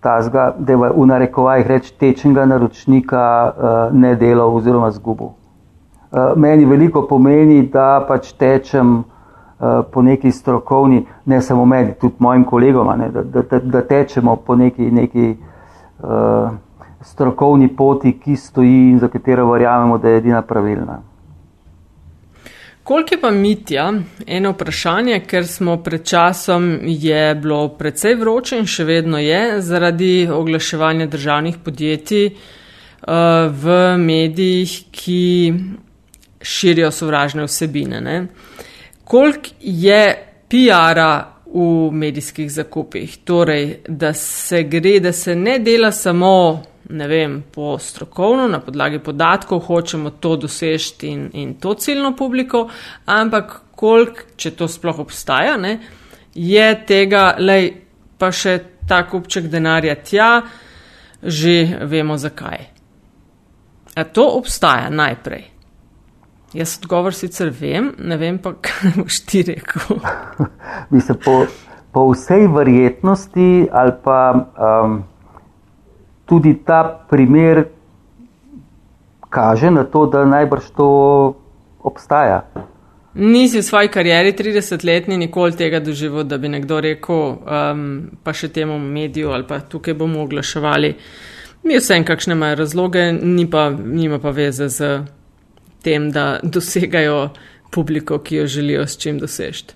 tazga, da je v narekovajih reč tečnega naročnika uh, ne delal oziroma zgubil. Uh, meni veliko pomeni, da pač tečem uh, po neki strokovni, ne samo meni, tudi mojim kolegom, ne, da, da, da tečemo po neki, neki uh, strokovni poti, ki stoji in za katero verjamemo, da je edina pravilna. Koliko je pa mitja? Eno vprašanje, ker smo pred časom je bilo precej vroče in še vedno je zaradi oglaševanja državnih podjetij uh, v medijih, ki širijo sovražne vsebine. Koliko je PR-a v medijskih zakupih? Torej, da se gre, da se ne dela samo ne vem, po strokovno, na podlagi podatkov, hočemo to doseči in, in to ciljno publiko, ampak koliko, če to sploh obstaja, ne, je tega, lej, pa še ta kupček denarja tja, že vemo zakaj. A to obstaja najprej. Jaz odgovor sicer vem, ne vem pa, kaj boš ti rekel. Mislim, po, po vsej verjetnosti ali pa. Um, tudi ta primer kaže na to, da najbrž to obstaja. Nisi v svoji karieri 30-letni nikoli tega doživel, da bi nekdo rekel, um, pa še temu mediju ali pa tukaj bomo oglaševali. Mi vsem, kakšne imajo razloge, ni pa, nima pa veze z tem, da dosegajo publiko, ki jo želijo s čim dosežeti.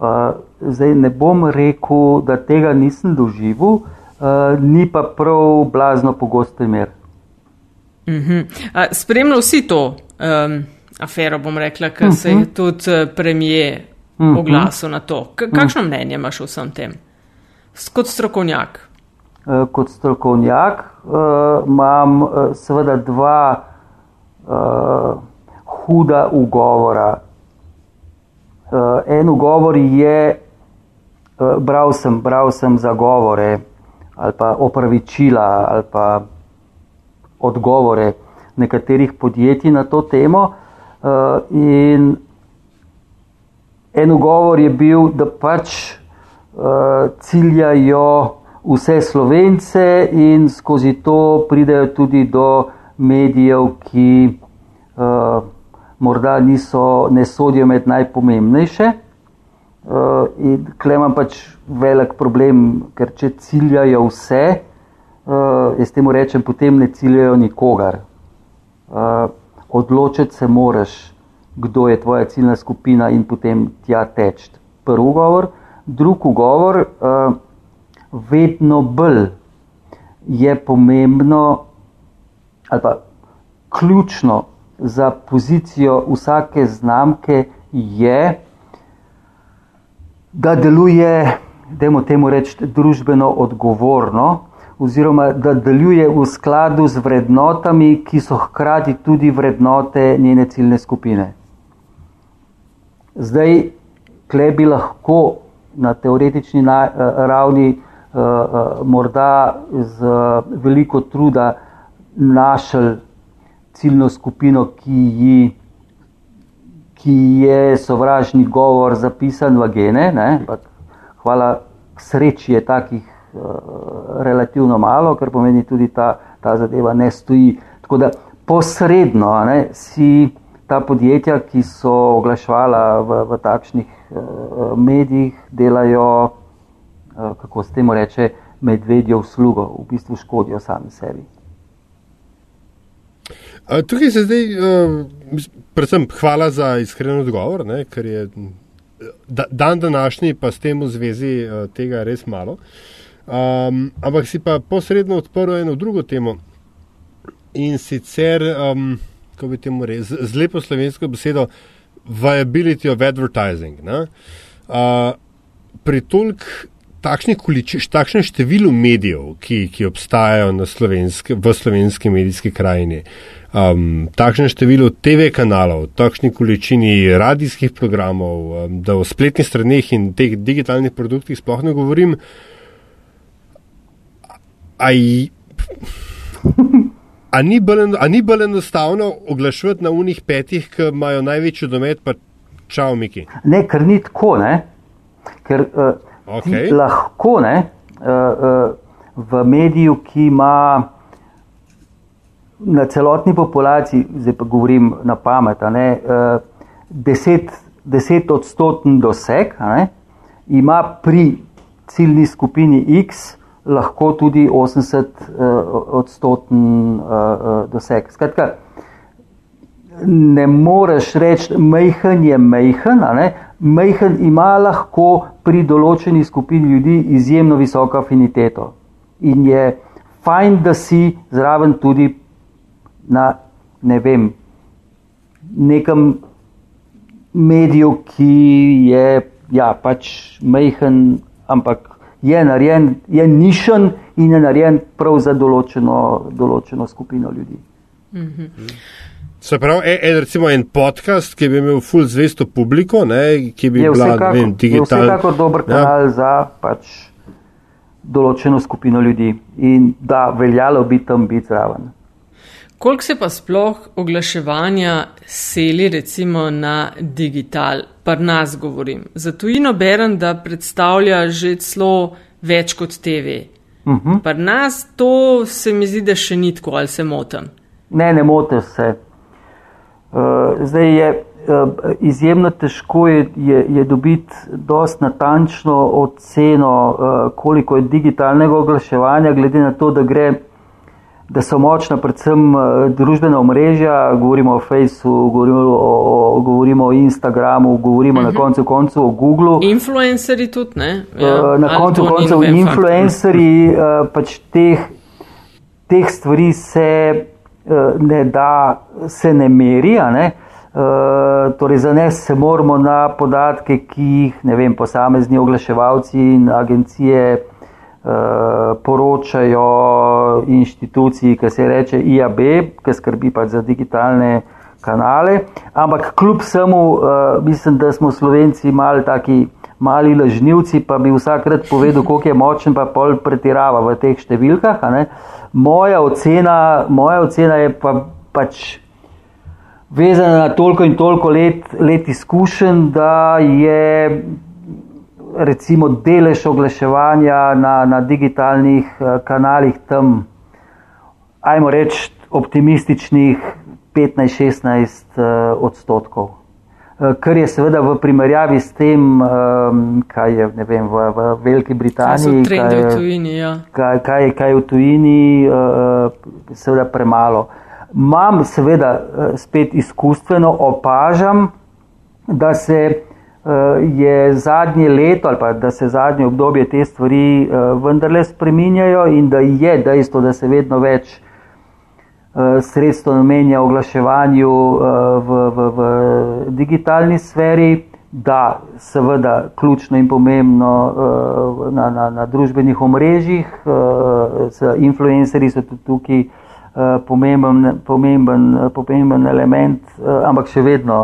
Uh, zdaj ne bom rekel, da tega nisem doživel. Eh, ni pa prav blazno pogost primer. Uh -huh. Spremljal si to um, afero, bom rekla, ker uh -huh. se je mhm. tudi eh, premije uh mhm. -huh. oglasil na to. K kakšno uh -huh. mnenje imaš o vsem tem? Kot strokovnjak. Uh, kot strokovnjak uh, imam uh, seveda dva uh, huda ugovora. Uh, en ugovor je, uh, bral sem, bral sem zagovore ali pa opravičila ali pa odgovore nekaterih podjetij na to temo. Uh, in en ugovor je bil, da pač uh, ciljajo vse slovence in skozi to pridejo tudi do medijev, ki uh, morda niso, ne sodijo med najpomembnejše. Uh, in klemam pač velik problem, ker če ciljajo vse, uh, jaz temu rečem, potem ne ciljajo nikogar. Uh, odločiti se moraš, kdo je tvoja ciljna skupina in potem tja teč. Prvi ugovor, drugi ugovor, uh, vedno bolj je pomembno ali pa ključno za pozicijo vsake znamke je, da deluje dajmo temu reči, družbeno odgovorno, oziroma da deluje v skladu z vrednotami, ki so hkrati tudi vrednote njene ciljne skupine. Zdaj, kle bi lahko na teoretični na, ravni uh, uh, morda z veliko truda našel ciljno skupino, ki, ji, ki je sovražni govor zapisan v gene. Ne? Hvala sreči je takih uh, relativno malo, kar pomeni tudi ta, ta zadeva ne stoji. Tako da posredno ne, si ta podjetja, ki so oglaševala v, v takšnih uh, medijih, delajo Eh, kako se temu reče, medvedjo uslugo, v bistvu škodijo sami sebi. Tukaj se zdaj, uh, predvsem, hvala za iskren odgovor, ne, ker je da, dan današnji, pa s tem v zvezi uh, tega res malo. Um, ampak si pa posredno odprl eno drugo temo in sicer, um, kako bi temu rekel, z, z lepo slovensko besedo, viability of advertising. Uh, pri tolk takšni količi, takšnem številu medijev, ki, ki obstajajo slovenske, v slovenski medijski krajini, um, takšnem številu TV kanalov, takšni količini radijskih programov, um, da o spletnih straneh in teh digitalnih produktih sploh ne govorim. A, a ni bolj enostavno oglašati na unih petih, ki imajo največji domet, pa čau, Miki? Ne, ker ni tako, ne? Ker, uh, Okay. Lahko ne, uh, uh, v mediju, ki ima na celotni populaciji, zdaj pa govorim na pamet, ne, uh, deset, deset odstoten doseg, ne, ima pri ciljni skupini X lahko tudi 80 uh, odstoten uh, uh, doseg. Skratka, ne moreš reči, mehen je mehen, mehen ima lahko pri določeni skupini ljudi izjemno visoko afiniteto. In je fajn, da si zraven tudi na ne vem, nekem mediju, ki je ja, pač mehen, ampak je narejen, je nišen in je narejen prav za določeno, določeno skupino ljudi. -hmm. Se pravi, en, en, recimo en podcast, ki bi imel full zvesto publiko, ne, ki bi bila vem, digitalna. Je vsekakor dober ja. kanal ja. za pač določeno skupino ljudi in da veljalo bi tam biti zraven. Koliko se pa sploh oglaševanja seli recimo na digital, pa nas govorim. Za tujino berem, da predstavlja že celo več kot TV. Uh -huh. Pa nas to se mi zdi, da še ni tako, ali se motim. Ne, ne motim se. Eh, zdaj je eh, izjemno težko je, je, je dobiti dost natančno oceno, eh, koliko je digitalnega oglaševanja, glede na to, da gre, da so močna predvsem družbena omrežja, govorimo o Facebooku, govorimo o, govorimo o Instagramu, govorimo uh -huh. na mhm. koncu koncu o Googlu. Influenceri tudi, ne? Ja, na koncu koncu influenceri pač teh, teh stvari se ne da se ne meri. Ne? Uh, torej, zanes se moramo na podatke, ki jih vem, posamezni oglaševalci in agencije uh, poročajo inštituciji, ki se reče IAB, ki skrbi pač za digitalne kanale. Ampak kljub vsemu, uh, mislim, da smo Slovenci mali taki. Mali lažnivci, pa bi vsakrat povedal, koliko je močen, pa pol pretirava v teh številkah. Uh, moja ocena, moja ocena je pa, pač vezana na toliko in toliko let, let izkušenj, da je recimo delež oglaševanja na, na digitalnih eh, kanalih tam, ajmo reči, optimističnih 15-16 eh, odstotkov. Eh, kar je seveda v primerjavi s tem, um, kaj je vem, v, v Veliki Britaniji, kaj je v tujini, ja. kaj, kaj, kaj je v tujini, uh, seveda premalo. Mam seveda spet izkustveno opažam, da se je zadnje leto ali pa da se zadnje obdobje te stvari vendarle spreminjajo in da je dejstvo, da se vedno več Eh, sredstvo namenja oglaševanju eh, v, v, v digitalni sferi, da seveda ključno in pomembno eh, na, na, na družbenih omrežjih, influencerji so tudi tukaj pomemben, pomemben, pomemben element, ampak še vedno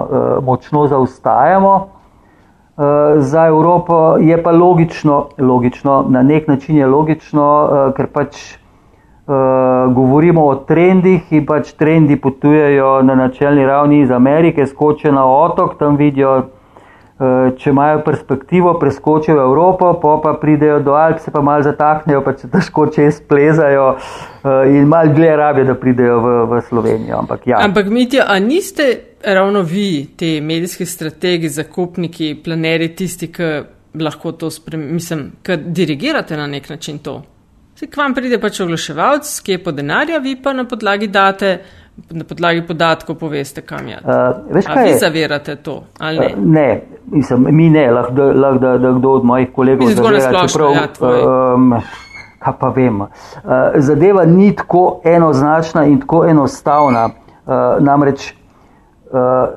močno zaostajamo. za Evropo je pa logično, logično, na nek način je logično, ker pač govorimo o trendih in pač trendi potujejo na načelni ravni iz Amerike, skočijo na otok, tam vidijo Eh, če imajo perspektivo, preskočijo Evropo, pa, pa pridejo do Alp, se pa malo zataknejo, pa se težko čez plezajo eh, in malo dlje rabijo, da pridejo v, v Slovenijo. Ampak, ja. Ampak Mitja, a niste ravno vi, ti medijski strategi, zakupniki, planeri, tisti, ki lahko to spremljate, mislim, ki dirigirate na nek način to? Se k vam pride pač oglaševalc, ki je po denarja, vi pa na podlagi date na podlagi podatkov poveste, kam je. Uh, vi zavirate to ali ne? Uh, ne, mislim, mi ne, lahko da, lah, da, da kdo od mojih kolegov zavira, splošno, čeprav, ja, um, kaj pa vem. Uh, zadeva ni tako enoznačna in tako enostavna. Uh, namreč uh,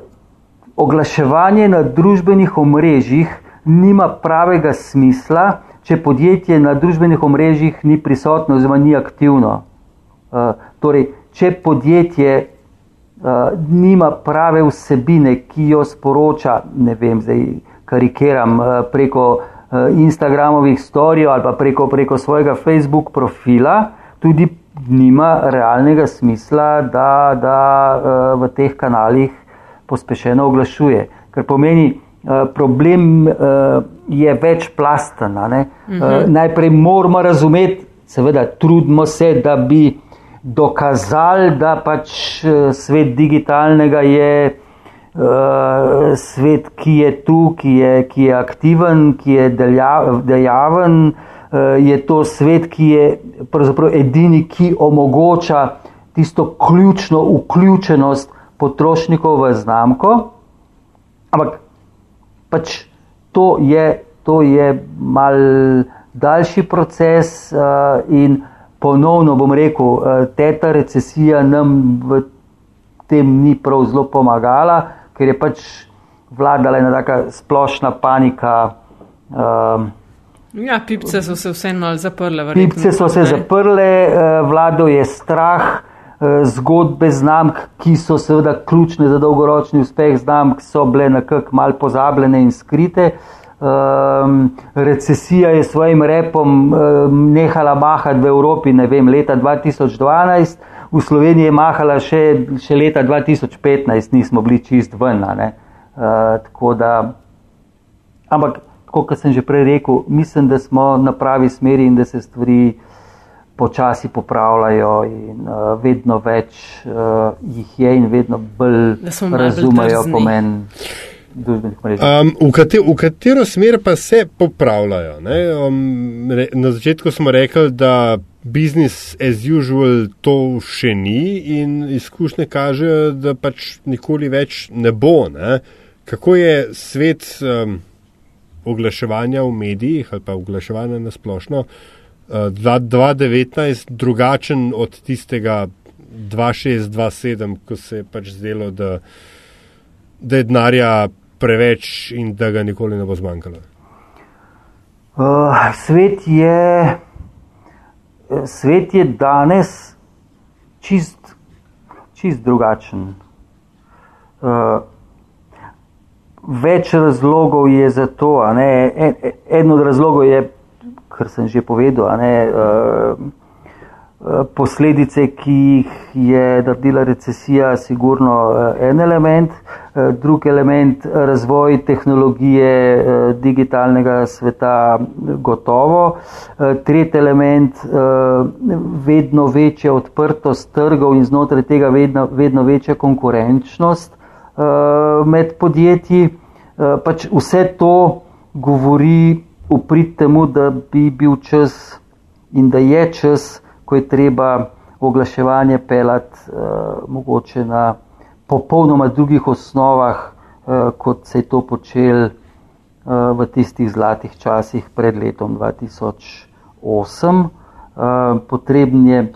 oglaševanje na družbenih omrežjih nima pravega smisla, če podjetje na družbenih omrežjih ni prisotno oziroma ni aktivno. Uh, torej, če podjetje uh, nima prave vsebine, ki jo sporoča, ne vem, zdaj karikiram uh, preko uh, Instagramovih storijev ali pa preko, preko svojega Facebook profila, tudi nima realnega smisla, da, da uh, v teh kanalih pospešeno oglašuje. Ker pomeni, uh, problem uh, je večplasten. -huh. uh, najprej moramo razumeti, seveda, trudimo se, da bi dokazali, da pač eh, svet digitalnega je uh, svet, ki je tu, ki je, ki je aktiven, ki je dejaven, uh, je to svet, ki je pravzaprav edini, ki omogoča tisto ključno vključenost potrošnikov v znamko. Ampak pač to je, to je mal daljši proces uh, in ponovno bom rekel, eh, teta recesija nam v tem ni prav zelo pomagala, ker je pač vladala ena taka splošna panika. Um, ja, pipce so se vseeno zaprle. Verjetno, pipce so se zaprle, eh, vlado je strah. Eh, zgodbe znamk, ki so seveda ključne za dolgoročni uspeh znamk, so bile nekako mal pozabljene in skrite. Uh, Um, recesija je svojim repom um, nehala mahati v Evropi, ne vem, leta 2012, v Sloveniji je mahala še, še leta 2015, nismo bili čist ven. Uh, da, ampak, kot sem že prej rekel, mislim, da smo na pravi smeri in da se stvari počasi popravljajo, in uh, vedno več uh, jih je, in vedno bolj razumejo pomen. Um, v, kate, v katero smer pa se popravljajo? Um, re, na začetku smo rekli, da business as usual to še ni in izkušnje kažejo, da pač nikoli več ne bo. Ne? Kako je svet um, oglaševanja v medijih ali pa oglaševanja na splošno uh, 2019 drugačen od tistega 2627, ko se je pač zdelo, da, da je denarja preveč in da ga nikoli ne bo zmanjkalo? Uh, svet, je, svet je danes čist, čist drugačen. Uh, več razlogov je za to. En, en od razlogov je, kar sem že povedal, ne, uh, posledice, ki jih je naredila recesija, sigurno eh, en element, eh, drug element razvoj tehnologije eh, digitalnega sveta gotovo, tretji element vedno večja odprtost trgov in znotraj tega vedno, vedno večja konkurenčnost med podjetji. Pač vse to govori uprit temu, da bi bil čas in da je čas, ko je treba oglaševanje pelati uh, mogoče na popolnoma drugih osnovah, uh, kot se je to počel uh, v tistih zlatih časih pred letom 2008. Uh, potreben je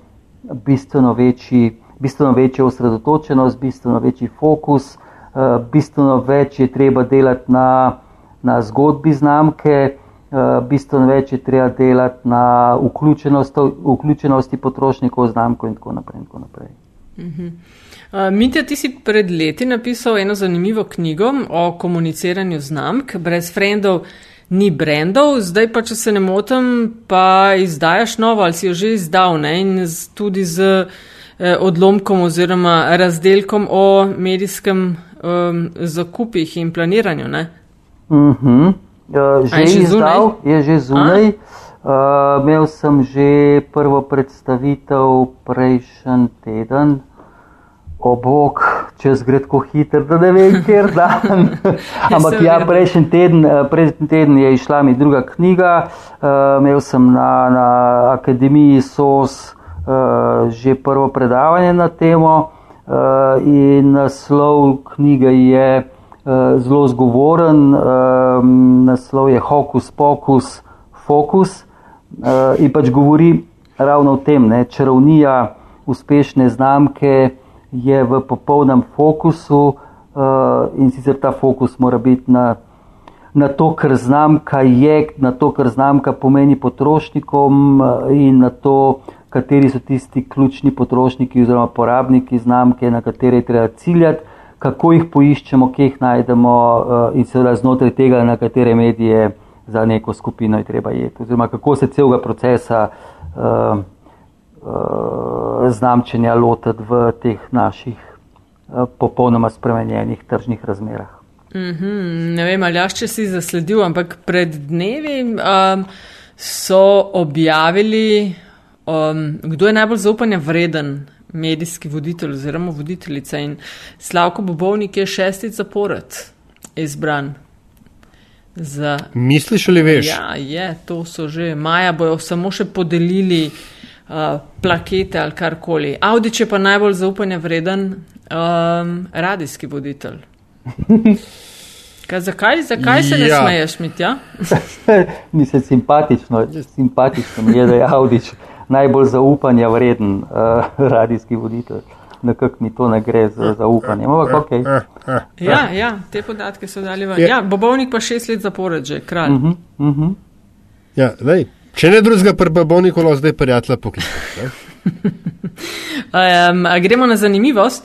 bistveno večji, bistveno večja osredotočenost, bistveno večji fokus, uh, bistveno več je treba delati na, na zgodbi znamke, Eh, bistveno več je treba delati na vključenosti, vključenosti potrošnikov v znamko in tako naprej. In tako naprej. Uh, Mitja, ti si pred leti napisal eno zanimivo knjigo o komuniciranju znamk, brez frendov ni brendov, zdaj pa, če se ne motim, pa izdajaš novo ali si jo že izdal ne? in z, tudi z eh, odlomkom oziroma razdelkom o medijskem um, zakupih in planiranju. Uh -huh. Uh, že izdal, je že zunaj. Uh, imel sem že prvo predstavitev prejšnji teden, o bog, čez gre tako hiter, da ne vem, kjer dan. Ampak ja, prejšnji teden, eh, prejšnji teden je išla mi druga knjiga, uh, imel sem na, na Akademiji SOS uh, že prvo predavanje na temo. Uh, in naslov knjige je zelo zgovoren, naslov je Hokus Pokus Fokus uh, in pač govori ravno o tem, ne, čarovnija uspešne znamke je v popolnem fokusu uh, in sicer ta fokus mora biti na, na to, kar znamka je, na to, kar znamka pomeni potrošnikom in na to, kateri so tisti ključni potrošniki oziroma porabniki znamke, na katere je treba ciljati, kako jih poiščemo, kje jih najdemo uh, in seveda znotraj tega, na katere medije za neko skupino je treba jeti. Oziroma kako se celega procesa uh, uh, znamčenja lotiti v teh naših uh, popolnoma spremenjenih tržnih razmerah. Mm -hmm, ne vem, ali jaš, če si zasledil, ampak pred dnevi um, so objavili, um, kdo je najbolj zaupanja vreden medijski voditelj oziroma voditeljica in Slavko Bobovnik je šesti zapored izbran. Za... Misliš ali veš? Ja, je, to so že. Maja bojo samo še podelili uh, plakete ali karkoli. Audič je pa najbolj zaupanja vreden um, radijski voditelj. Kaj, zakaj zakaj se ja. ne smeješ, Mitja? Mislim, simpatično, simpatično mi je, da je Audič najbolj zaupanja vreden uh, radijski voditelj. Nekako mi to ne gre za zaupanje. Ampak, okay. ja, ja, te podatke so dali ven. Ja, Bobovnik pa šest let zapored že, kralj. Uh -huh, uh -huh. Ja, lej. Če ne drugega, pa bo Nikolo zdaj prijatelj poklical. um, gremo na zanimivost.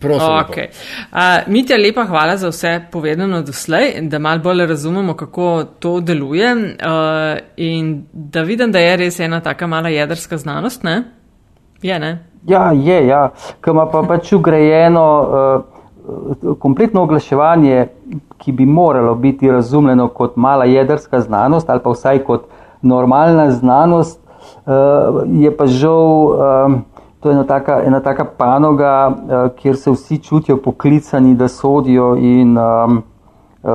Prosim. Okay. Uh, Mitja, lepa hvala za vse povedano doslej, da mal bolj razumemo, kako to deluje uh, in da vidim, da je res ena taka mala jedrska znanost. Ne? Je, ne? Ja, je, ja. Ker ima pa pač ugrajeno uh, kompletno oglaševanje, ki bi moralo biti razumljeno kot mala jedrska znanost ali pa vsaj kot normalna znanost, uh, je pa žal uh, to ena taka, ena taka panoga, uh, kjer se vsi čutijo poklicani, da sodijo in um,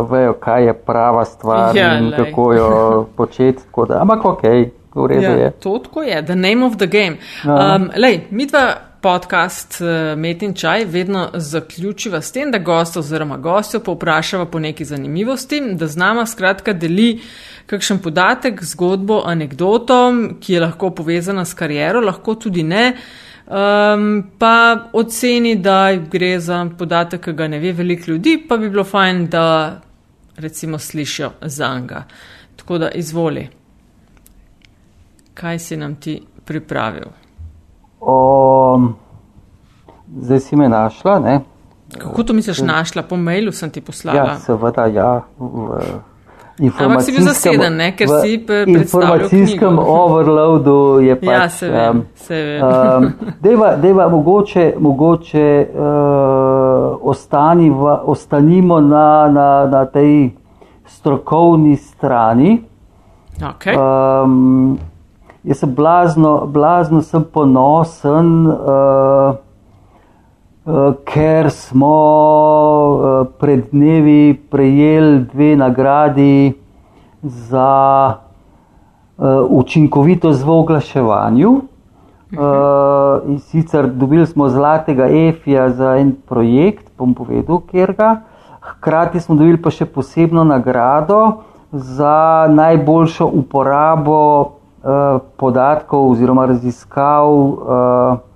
vejo, kaj je prava stvar ja, in lej. kako jo početi. Ampak ok. Ja, to tako je, the name of the game. Um, lej, mi dva podcast uh, Met in Čaj vedno zaključiva s tem, da gost oziroma gostjo povprašava po neki zanimivosti, da z nama skratka deli uh, kakšen podatek, zgodbo, anegdoto, ki je lahko povezana s kariero, lahko tudi ne. Um, pa oceni, da gre za podatek, ki ga ne ve veliko ljudi, pa bi bilo fajn, da recimo slišijo za njega. Tako da izvoli. Kaj si nam ti pripravil? O, zdaj si me našla. Ne? Kako to misliš, našla? Po mailu sem ti poslala. Ja, seveda, ja. V, Ampak si bil zaseden, ne? ker si v informacijskem overloadu je pač. Ja, se vem. Um, se vem. um, deva, deva, mogoče mogoče uh, ostaniva, ostanimo na, na, na tej strokovni strani. Okay. Um, jaz sem blazno, blazno sem ponosen. Uh, Eh, ker smo eh, pred dnevi prejeli dve nagradi za eh, učinkovitost v oglaševanju. Uh, in sicer dobili smo zlatega EFI-ja za en projekt, bom povedal, kjer ga. Hkrati smo dobili pa še posebno nagrado za najboljšo uporabo uh, podatkov oziroma raziskav uh,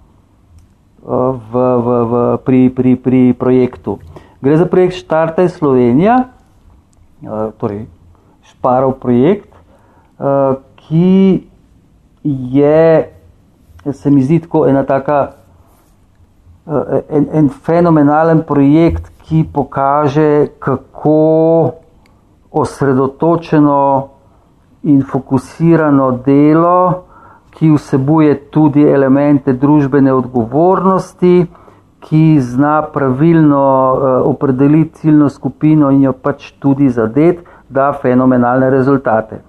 v, v, v, pri, pri, pri projektu. Gre za projekt Štartaj Slovenija, eh, torej Šparov projekt, eh, ki je, se mi zdi, tako ena taka en, en fenomenalen projekt, ki pokaže, kako osredotočeno in fokusirano delo, ki vsebuje tudi elemente družbene odgovornosti, ki zna pravilno uh, opredeliti ciljno skupino in jo pač tudi zadet, da fenomenalne rezultate.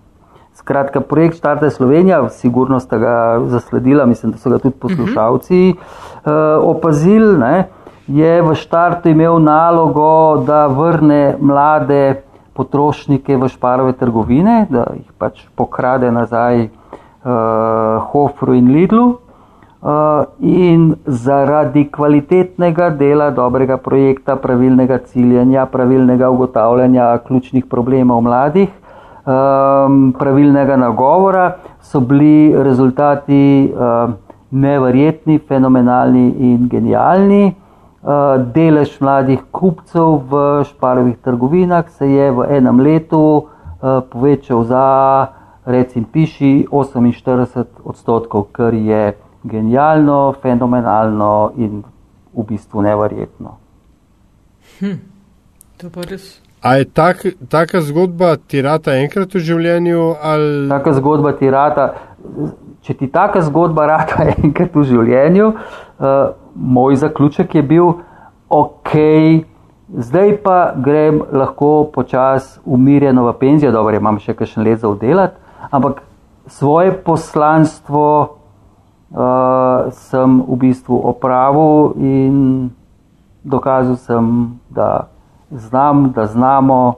Skratka, projekt Štarte Slovenija, sigurno ste ga zasledili, mislim, da so ga tudi poslušalci uh, opazili, ne, je v štartu imel nalogo, da vrne mlade potrošnike v šparove trgovine, da jih pač pokrade nazaj uh, Hofru in Lidlu. Uh, in zaradi kvalitetnega dela, dobrega projekta, pravilnega ciljanja, pravilnega ugotavljanja ključnih problemov mladih, um, pravilnega nagovora, so bili rezultati uh, neverjetni, fenomenalni in genialni. Uh, delež mladih kupcev v šparovih trgovinah se je v enem letu uh, povečal za recimo piši 48 odstotkov, kar je genialno, fenomenalno in v bistvu neverjetno. Hm, to pa res. A je tak, taka zgodba tirata enkrat v življenju? Ali... Taka zgodba tirata, če ti taka zgodba rata enkrat v življenju, uh, moj zaključek je bil, ok, zdaj pa grem lahko počasi umirjeno v penzijo, dobro, imam še kakšen let za oddelati, ampak svoje poslanstvo uh, sem v bistvu opravil in dokazal sem, da znam, da znamo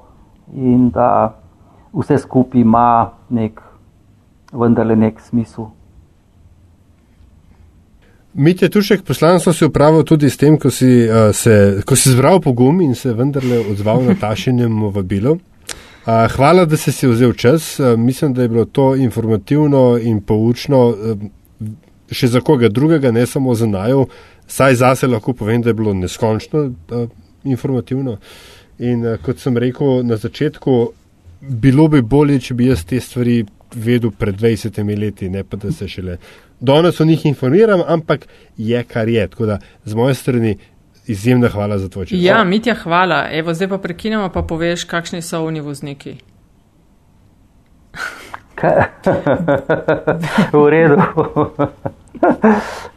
in da vse skupaj ima nek, vendarle nek smisel. Mitja Tušek, poslanstvo si upravil tudi s tem, ko si, uh, se, ko si zbral pogum in se vendarle odzval na tašenjem vabilo. Hvala, da si si vzel čas. Mislim, da je bilo to informativno in poučno še za koga drugega, ne samo za najo. Saj zase lahko povem, da je bilo neskončno informativno. In kot sem rekel na začetku, bilo bi bolje, če bi jaz te stvari vedel pred 20 leti, ne pa da se šele danes o njih informiram, ampak je kar je. Tako da z moje strani izjemna hvala za tvoj čas. Ja, Mitja, hvala. Evo, zdaj pa prekinemo, pa poveš, kakšni so oni vozniki. v redu.